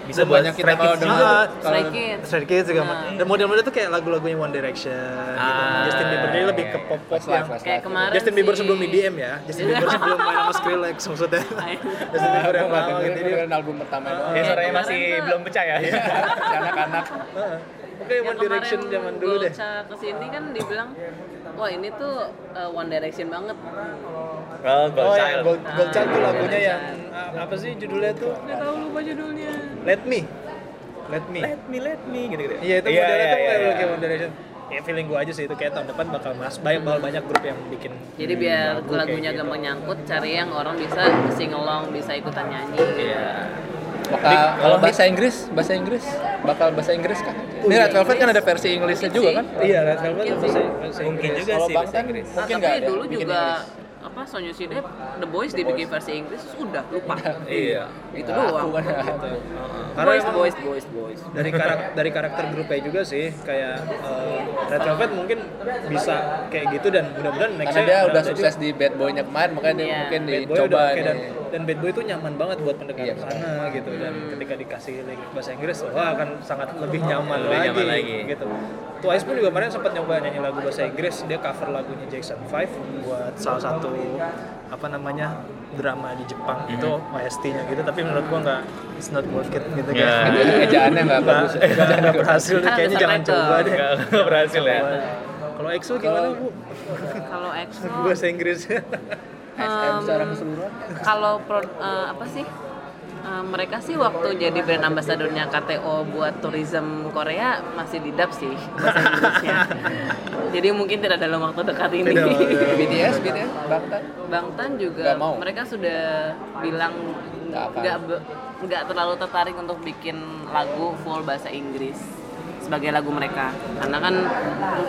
Bisa banyak kita kalau dengar Stray Kids. Stray Kids juga. Nah. dan model-model tuh kayak lagu-lagunya One Direction gitu. Ah, Justin Bieber jadi lebih ke pop pop yang. Kayak kemarin Justin Bieber si- sebelum EDM ya. Justin Bieber sebelum main sama Skrillex maksudnya. Justin Bieber yang lama gitu. Ini album pertama doang. ya suaranya masih belum pecah ya. Anak-anak. Yang One Direction zaman dulu deh Golca ke sini kan dibilang wah ini tuh uh, One Direction banget. oh Gold Oh Child yang Gold, Gold Child tuh lagunya Gold yang ah, apa sih judulnya tuh Gak tahu lupa judulnya. Let Me Let Me let me let me gitu gitu Iya itu modelnya tuh iya, kayak iya. kayak One Direction Ya feeling gue aja sih itu kayak tahun depan bakal mas banyak bakal banyak grup yang bikin Jadi biar lagu kayak lagunya gitu. gampang nyangkut, cari yang orang bisa sing along, bisa ikutan nyanyi. Iya. Bakal kalau bahasa Inggris, bahasa Inggris bakal bahasa Inggris kan? Ini Red Velvet kan ada versi Inggrisnya juga kan? Iya, Red Velvet Mungkin bahasa sih. bahasa Mungkin Inggris. juga Kalau sih bahasa kan Inggris mungkin Nah, nggak tapi ada dulu juga Inggris. apa Sonyusi Dep The Boys dibikin versi Inggris sudah lupa. iya Itu doang. kan. Karena Boys, boys, boys, boys. dari karakter dari karakter grupnya juga sih kayak eh, Red Velvet mungkin bisa kayak gitu dan mudah-mudahan next Karena dia udah sukses di Bad Boy-nya kemarin, makanya dia Iya. mungkin dicoba nih. Dan Bad Boy itu nyaman banget buat pendengar Iya, sana gitu. Dan ketika dikasih lirik bahasa Inggris wah akan sangat lebih nyaman Lebih lagi, nyaman lagi. gitu. Twice pun juga kemarin sempat nyoba nyanyi lagu bahasa Inggris. Dia cover lagunya Jackson 5 buat salah satu apa namanya drama di Jepang. Mhm. itu OST-nya gitu tapi menurut gua nggak it's not worth it gitu Iya. kan Eja- Ejaannya nggak bagus. nggak- nggak berhasil ada kayaknya jangan coba deh. Nggak berhasil ya. Kalau EXO gimana bu? Kalau EXO bahasa Secara keseluruhan. kalau pro, eh, apa sih eh, mereka sih waktu jadi brand ambassadornya KTO buat tourism Korea masih didap sih bahasa Inggrisnya. jadi mungkin tidak dalam waktu dekat ini. Tidak, tidak. BTS, BTS, Bangtan. Bangtan juga mau. mereka sudah bilang Nggak nggak terlalu tertarik untuk bikin lagu full bahasa Inggris sebagai lagu mereka karena kan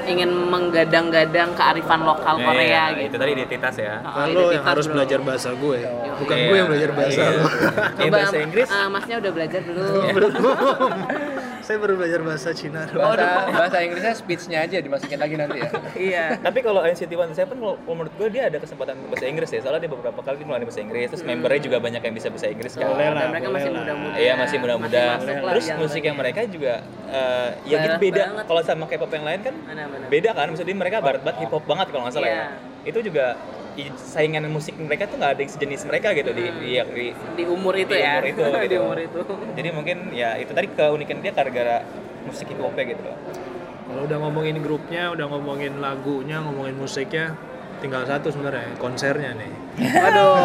ingin menggadang-gadang kearifan lokal Ya, Korea ya, gitu. itu tadi identitas ya Ah, lo yang harus bro. belajar bahasa gue bukan Iya. gue yang belajar bahasa Iya. lo Ya, Coba bahasa Inggris ah, masnya udah belajar belum? saya baru belajar bahasa Cina Bahasa, bahasa Inggrisnya speech-nya aja dimasukin lagi nanti ya. iya. tapi kalau NCT 127 kalau kalau menurut gue dia ada kesempatan bahasa Inggris ya soalnya dia beberapa kali mulai bahasa Inggris terus membernya juga banyak yang bisa bahasa Inggris kan Boleh lah, Dan mereka masih muda-muda. Iya masih muda-muda. Terus yang musik yang mereka juga eh, ya gitu beda. Kalau sama K-pop yang lain kan Benar-benar. beda kan. Maksudnya mereka barat banget hip hop banget kalau nggak salah Iya. ya. Itu juga saingan musik mereka tuh nggak ada yang sejenis mereka gitu di, di, di- di umur itu Di ya. umur itu, di gitu. umur itu. jadi mungkin ya itu tadi keunikan dia gara-gara musik hip hopnya gitu loh. kalau udah ngomongin grupnya udah ngomongin lagunya ngomongin musiknya tinggal satu sebenarnya konsernya nih Aduh.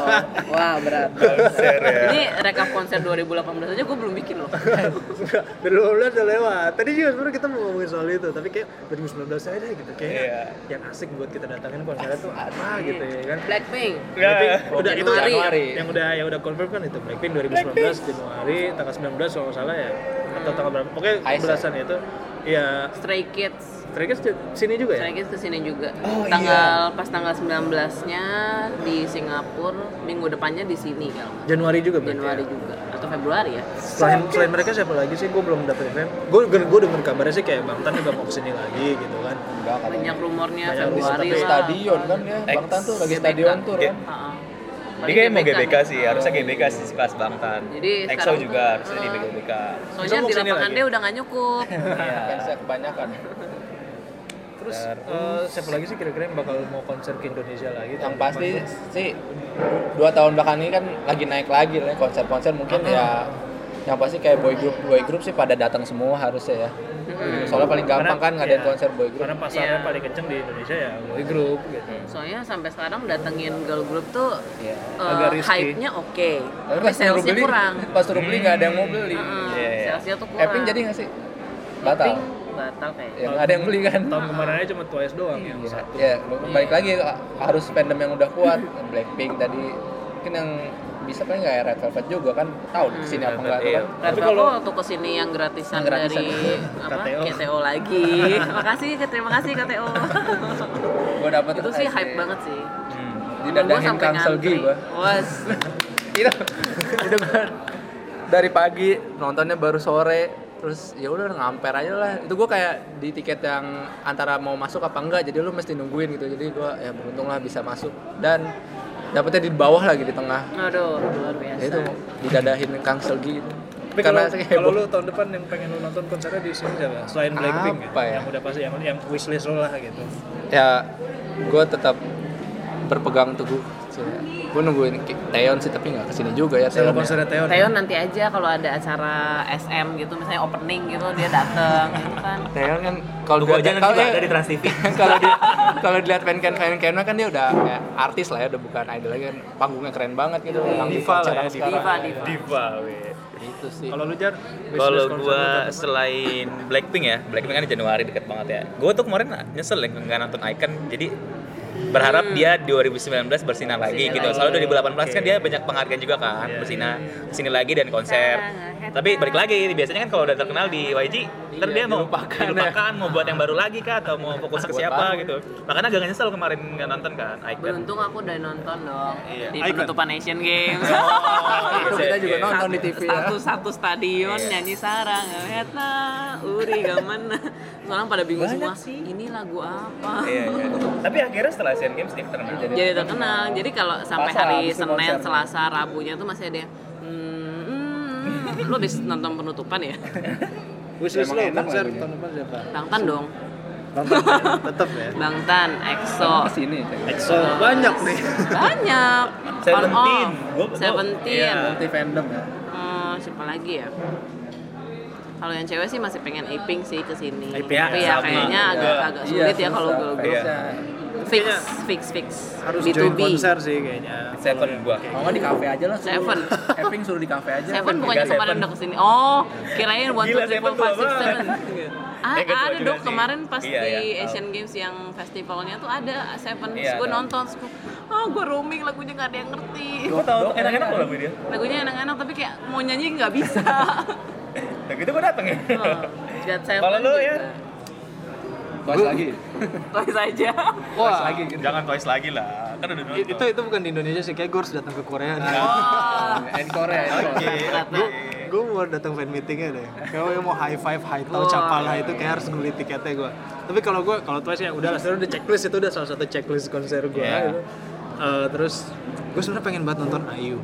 Wah berat. Konser ya. Ini rekap konser 2018 aja gue belum bikin loh. Enggak, 2015 udah lewat. Tadi juga sebenarnya kita mau ngomongin soal itu, tapi kayak 2019 aja deh gitu. Kayak Iya. yang asik buat kita datangin konsernya tuh apa gitu ya kan. Blackpink. Blackpink Ya. udah itu Januari. Januari. yang udah yang udah confirm kan itu Blackpink 2019 Januari tanggal 19 kalau nggak salah ya atau tanggal berapa pokoknya belasan itu ya Stray Kids. Mereka sini juga ya Stray Kids ke sini juga. Oh, Tanggal pas tanggal 19-nya di Singapura, minggu depannya di sini kalau nggak. Januari juga berarti Januari ya? juga atau Februari ya. selain selain mereka siapa lagi sih gue belum dapet info gue gue denger kabarnya sih kayak Bang Tan juga mau ke sini lagi gitu kan Enggak. Banyak rumornya Banyak Februari Di lah. stadion kan ya. Bang Tan tuh lagi stadion tour kan. Dia kayak mau GBK nih. sih, harusnya GBK sih kelas Bangtan. Jadi EXO juga tuh, harusnya di GBK. Soalnya Besok mau di lapangan dia udah nggak nyukup. Iya. Fansnya kebanyakan. terus eh, siapa lagi sih kira-kira yang bakal mau konser ke Indonesia lagi Yang pasti sih dua tahun belakangan ini kan lagi naik lagi lah ya, konser-konser mungkin ya yang pasti kayak boy group boy group sih pada datang semua harusnya ya soalnya paling gampang kan ngadain ya, konser boy group karena pasarnya Iya. paling kenceng di Indonesia ya boy group gitu Soalnya sampai sekarang datengin girl group tuh Iya. eh, Agak risky. hype-nya oke. tapi Tapi pas suruh salesnya beli kurang. pas suruh beli nggak ada yang mau beli Heeh, Iya, iya. Salesnya tuh kurang. Epping jadi nggak sih batal Epping batal kayaknya. ya ada yang beli kan tahun kemarin aja cuma Twice doang yang ya, satu ya balik lagi harus fandom yang udah kuat Blackpink tadi mungkin yang bisa paling nggak ya Red Velvet juga kan tahu di sini apa enggak tuh Iya. kan Red Tapi kalau- waktu ke sini yang gratisan, Yang gratisan. dari apa KTO. KTO lagi. makasih, terima kasih KTO. gue dapet itu sih hype banget sih. Hmm. Selgi ngantri. gua Was. itu itu kan dari pagi nontonnya baru sore terus ya udah ngamper aja lah itu gue kayak di tiket yang antara mau masuk apa enggak jadi lu mesti nungguin gitu jadi gue ya beruntung lah bisa masuk dan dapetnya di bawah lagi di tengah Aduh, luar biasa. ya itu didadahin Kang Selgi gitu. tapi kalau saya kalau heboh. lu tahun depan yang pengen lu nonton konsernya di sini siapa selain Blackpink Apa ya? yang udah pasti yang yang wishlist lu lah gitu ya gue tetap berpegang teguh gue nungguin Taeyeon sih tapi nggak ke sini juga ya Sama Taeyeon konsernya Taeyeon Taeyeon nanti aja kalau ada acara SM gitu misalnya opening gitu dia dateng gitu kan. Taeyeon kan kalau Tunggu aja kalau ada di Trans TV. kalau di kalau dilihat fancam fancam kan dia udah kayak artis lah ya udah bukan idol lagi kan panggungnya keren banget gitu di Diva lah konser ya. Diva, diva. Diva. Iya. itu sih kalau lu jar Kalau konser gua depan? selain Blackpink ya, Blackpink kan di Januari deket banget ya. Gua tuh kemarin nyesel ya nggak nonton Icon, jadi berharap dia 2019 bersinar lagi Bersinar gitu. lagi. Soalnya 2018 kan Oke. dia banyak penghargaan juga kan, Iya, bersinar sini lagi dan konser. Tapi balik lagi, biasanya kan kalau udah terkenal di YG, ntar Iya, dia mau dilupakan ya. dilupakan, mau buat yang baru lagi kah atau mau fokus ke siapa baru. gitu. Makanya agak nyesel kemarin nggak nonton kan Icon. Beruntung aku udah nonton dong Iya. di Icon. penutupan Asian Games. itu kita juga nonton di TV ya satu satu stadion Iya. nyanyi sarang Hetna Uri Gamana Soalnya pada bingung semua ini lagu apa Iya, iya. Tapi akhirnya setelah Asian Games dia terkenal. jadi terkenal jadi kalau sampai Pasar, hari Senin konser. Selasa Rabunya tuh masih ada yang hmm, hmm, lu habis nonton penutupan ya Emang enak konser depan siapa Bangtan dong nonton ya? tetep ya Bangtan EXO ke sini EXO banyak nih banyak Seventeen. Seventeen iya. multi fandom ya Hmm, siapa lagi ya? Kalau yang cewek sih masih pengen Iping sih ke sini. Tapi ya, ya kayaknya Iya. agak agak sulit ya kalau susah. Fix, Kayaknya fix, fix. harus B2B. join konser sih kayaknya Seven gua. mau nggak di kafe aja lah suruh. Seven. Epping suruh di kafe aja Seven bukannya kemarin udah ke sini. Oh, kirain one two three four five six seven. Ah, Eh, ketua ada sih. kemarin pas Iya, di iya. Asian Games yang festivalnya tuh ada Seven. Iya, gue nonton, gue, oh gue roaming lagunya nggak ada yang ngerti. Gua tahu enak-enak loh lagu dia. Lagunya enak-enak tapi kayak mau nyanyi nggak bisa. Nah gitu gua dateng ya. Oh, Kalau lu, ya? Twice lagi Twice aja. wah lagi gitu. Jangan twice lagi lah. Kan udah nonton. itu itu bukan di Indonesia sih kayak gue harus datang ke Korea nih Wah. encore ya encore. Oke, oke. gue mau datang fan meetingnya deh kalau yang mau high five high tau capalah iya, itu kayak harus beli tiketnya gue tapi kalau gue kalau Twice ya udah lah udah checklist itu udah salah satu checklist konser gue gitu. Eh, terus gue sebenarnya pengen banget nonton Ayu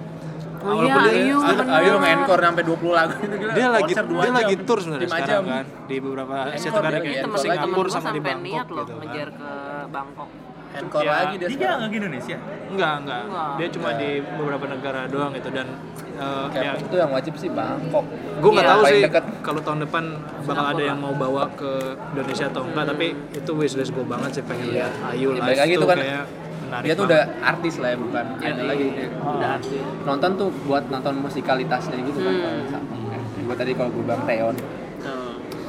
Oh iya, dia- Ayu. Ayo encore sampai 20 lagu itu gila. dia lagi dia jam. lagi tour sebenarnya sekarang jam. kan di beberapa Asia Tenggara kayak Singapura sama di Bangkok loh gitu kan ngejar ke Bangkok Encore Ya, lagi dia Dia nggak ke Indonesia. Enggak, enggak. Dia cuma di beberapa negara doang gitu dan uh, ya, itu yang wajib sih Bangkok. gue nggak Iya. tahu sih deket. kalau tahun depan bakal ada yang mau bawa ke Indonesia atau enggak tapi itu wishlist gue banget sih pengen Iya. lihat Ayu lagi tuh tuh kan, kayak menarik Dia tuh banget. udah artis lah ya, bukan Iya, idol lagi. Dia Udah artis. Nonton tuh buat nonton musikalitasnya gitu kan. Hmm. Gue tadi kalau gue bilang Teon.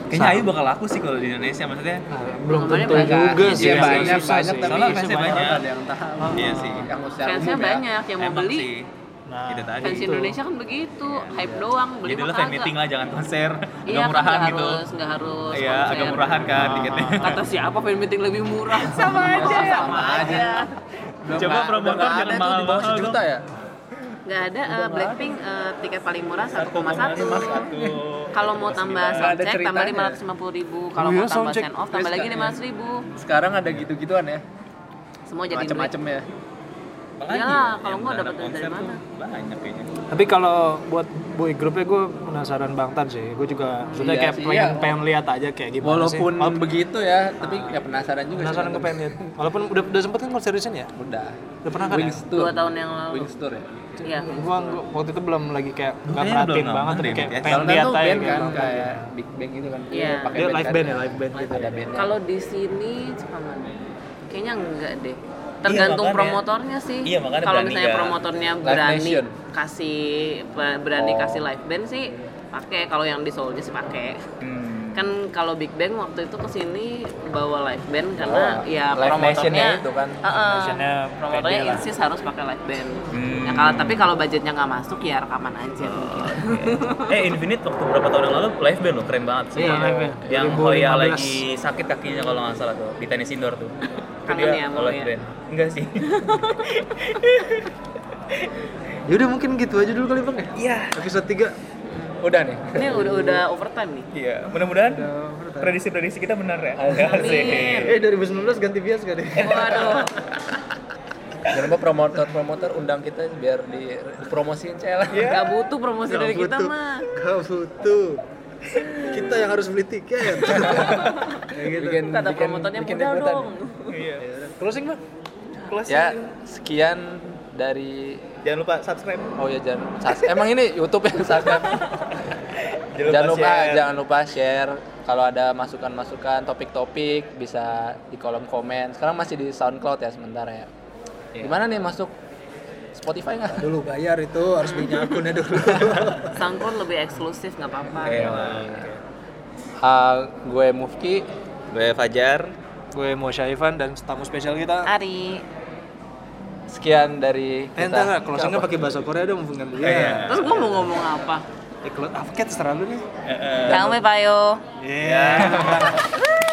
Kayaknya Ayu bakal laku sih kalau di Indonesia maksudnya. Ah, belum tentu banyak. juga Iya, sih banyak banyak sih. tapi Soalnya fansnya banyak banyak. ada yang tahu. Iya sih. Fansnya ya. banyak yang mau beli. sih. Nah, itu tadi. Fans Indonesia kan begitu, hype doang, beli Jadi lu fan meeting lah jangan konser. Iya Agak kan murahan nggak gitu. harus, nggak harus Iya, agak murahan kan tiketnya. Kata siapa fan meeting lebih murah? Sama aja. Sama aja. Udah Coba promotor jangan mahal-mahal sejuta ya? Nggak ada eh, Blackpink eh, tiket paling murah 1,1. 1,1. Kalau mau tambah soundcheck tambah ceritanya. 550 ribu. Kalau Oh iya, mau tambah send off tambah lagi 500 ribu. Sekarang ada gitu-gituan ya. Semua jadi Macem-macem ya. Apalagi ya, kalau nggak ada dapet dari mana? tuh Banyak kayaknya. Tapi kalau buat boy grupnya gue penasaran Bangtan sih. Gue juga maksudnya Iya kayak sih, pengen, iya. pengen lihat aja kayak gimana Walaupun sih. Walaupun begitu ya, tapi ya penasaran juga. sih penasaran gue pengen lihat. Walaupun udah udah sempet kan konser di sini ya? Udah. Udah pernah kan ya? Wings Tour. dua tahun yang lalu. Wings Tour ya. Iya. Gua, gua waktu itu belum lagi kayak nggak perhatiin banget tapi kayak pengen lihat aja band kan kayak Big Bang gitu kan. Iya. pakai Dia live kan. band ya, live band gitu. Ada bandnya. Kalau di sini cuman kayaknya enggak deh. Tergantung makanya. promotornya sih. Iya, makanya Kalau misalnya nggak? promotornya berani kasih berani Oh. kasih live band sih pakai. Kalau yang di Seoul sih pakai. Hmm. Kan kalau Big Bang waktu itu ke sini bawa live band karena Oh, ya Live promotornya Nation-nya itu kan. Heeh. Nationnya promotornya insist harus pakai live band. Hmm. Ya kalau tapi kalau budgetnya nggak masuk ya rekaman aja mungkin. eh Infinite waktu beberapa tahun yang lalu live band loh keren banget sih. Iya, band. Yang 2015. Hoya lagi sakit kakinya kalau nggak salah tuh di tenis indoor tuh. Kangen dia ya live ya? band. Enggak sih. Yaudah mungkin gitu aja dulu kali bang ya? Iya. Episode 3 Udah nih. Ini udah udah overtime nih. Iya, mudah-mudahan prediksi-prediksi kita benar ya. Asik. Eh Asik. 2019 ganti bias gak deh? Waduh. Jangan lupa promotor-promotor undang kita biar dipromosiin cel. Gak butuh promosi dari kita mah. Gak butuh Kita yang harus beli tiket Kayak gitu Bikin, Kata bikin, promotornya bikin liputan. dong. Iya. Closing bang? Ya, sekian dari Jangan lupa subscribe. Oh ya jangan sus- emang ini YouTube ya subscribe. jangan lupa share. jangan lupa share kalau ada masukan-masukan topik-topik bisa di kolom komen. Sekarang masih di SoundCloud ya sementara ya. Iya. Gimana nih masuk Spotify nggak? Dulu bayar itu harus punya akunnya dulu Soundcloud lebih eksklusif nggak apa-apa. Iya. Ah, gue Mufki. Gue Fajar. Gue mau Syaifan dan tamu spesial kita Ari. Sekian dari Eh kita. entar enggak, closingnya pakai bahasa Korea dong bukan dia Iya. Terus gua mau ngomong apa? Eh, close- apa kayak terserah lu nih Eh, eh. Jangan payo. Iya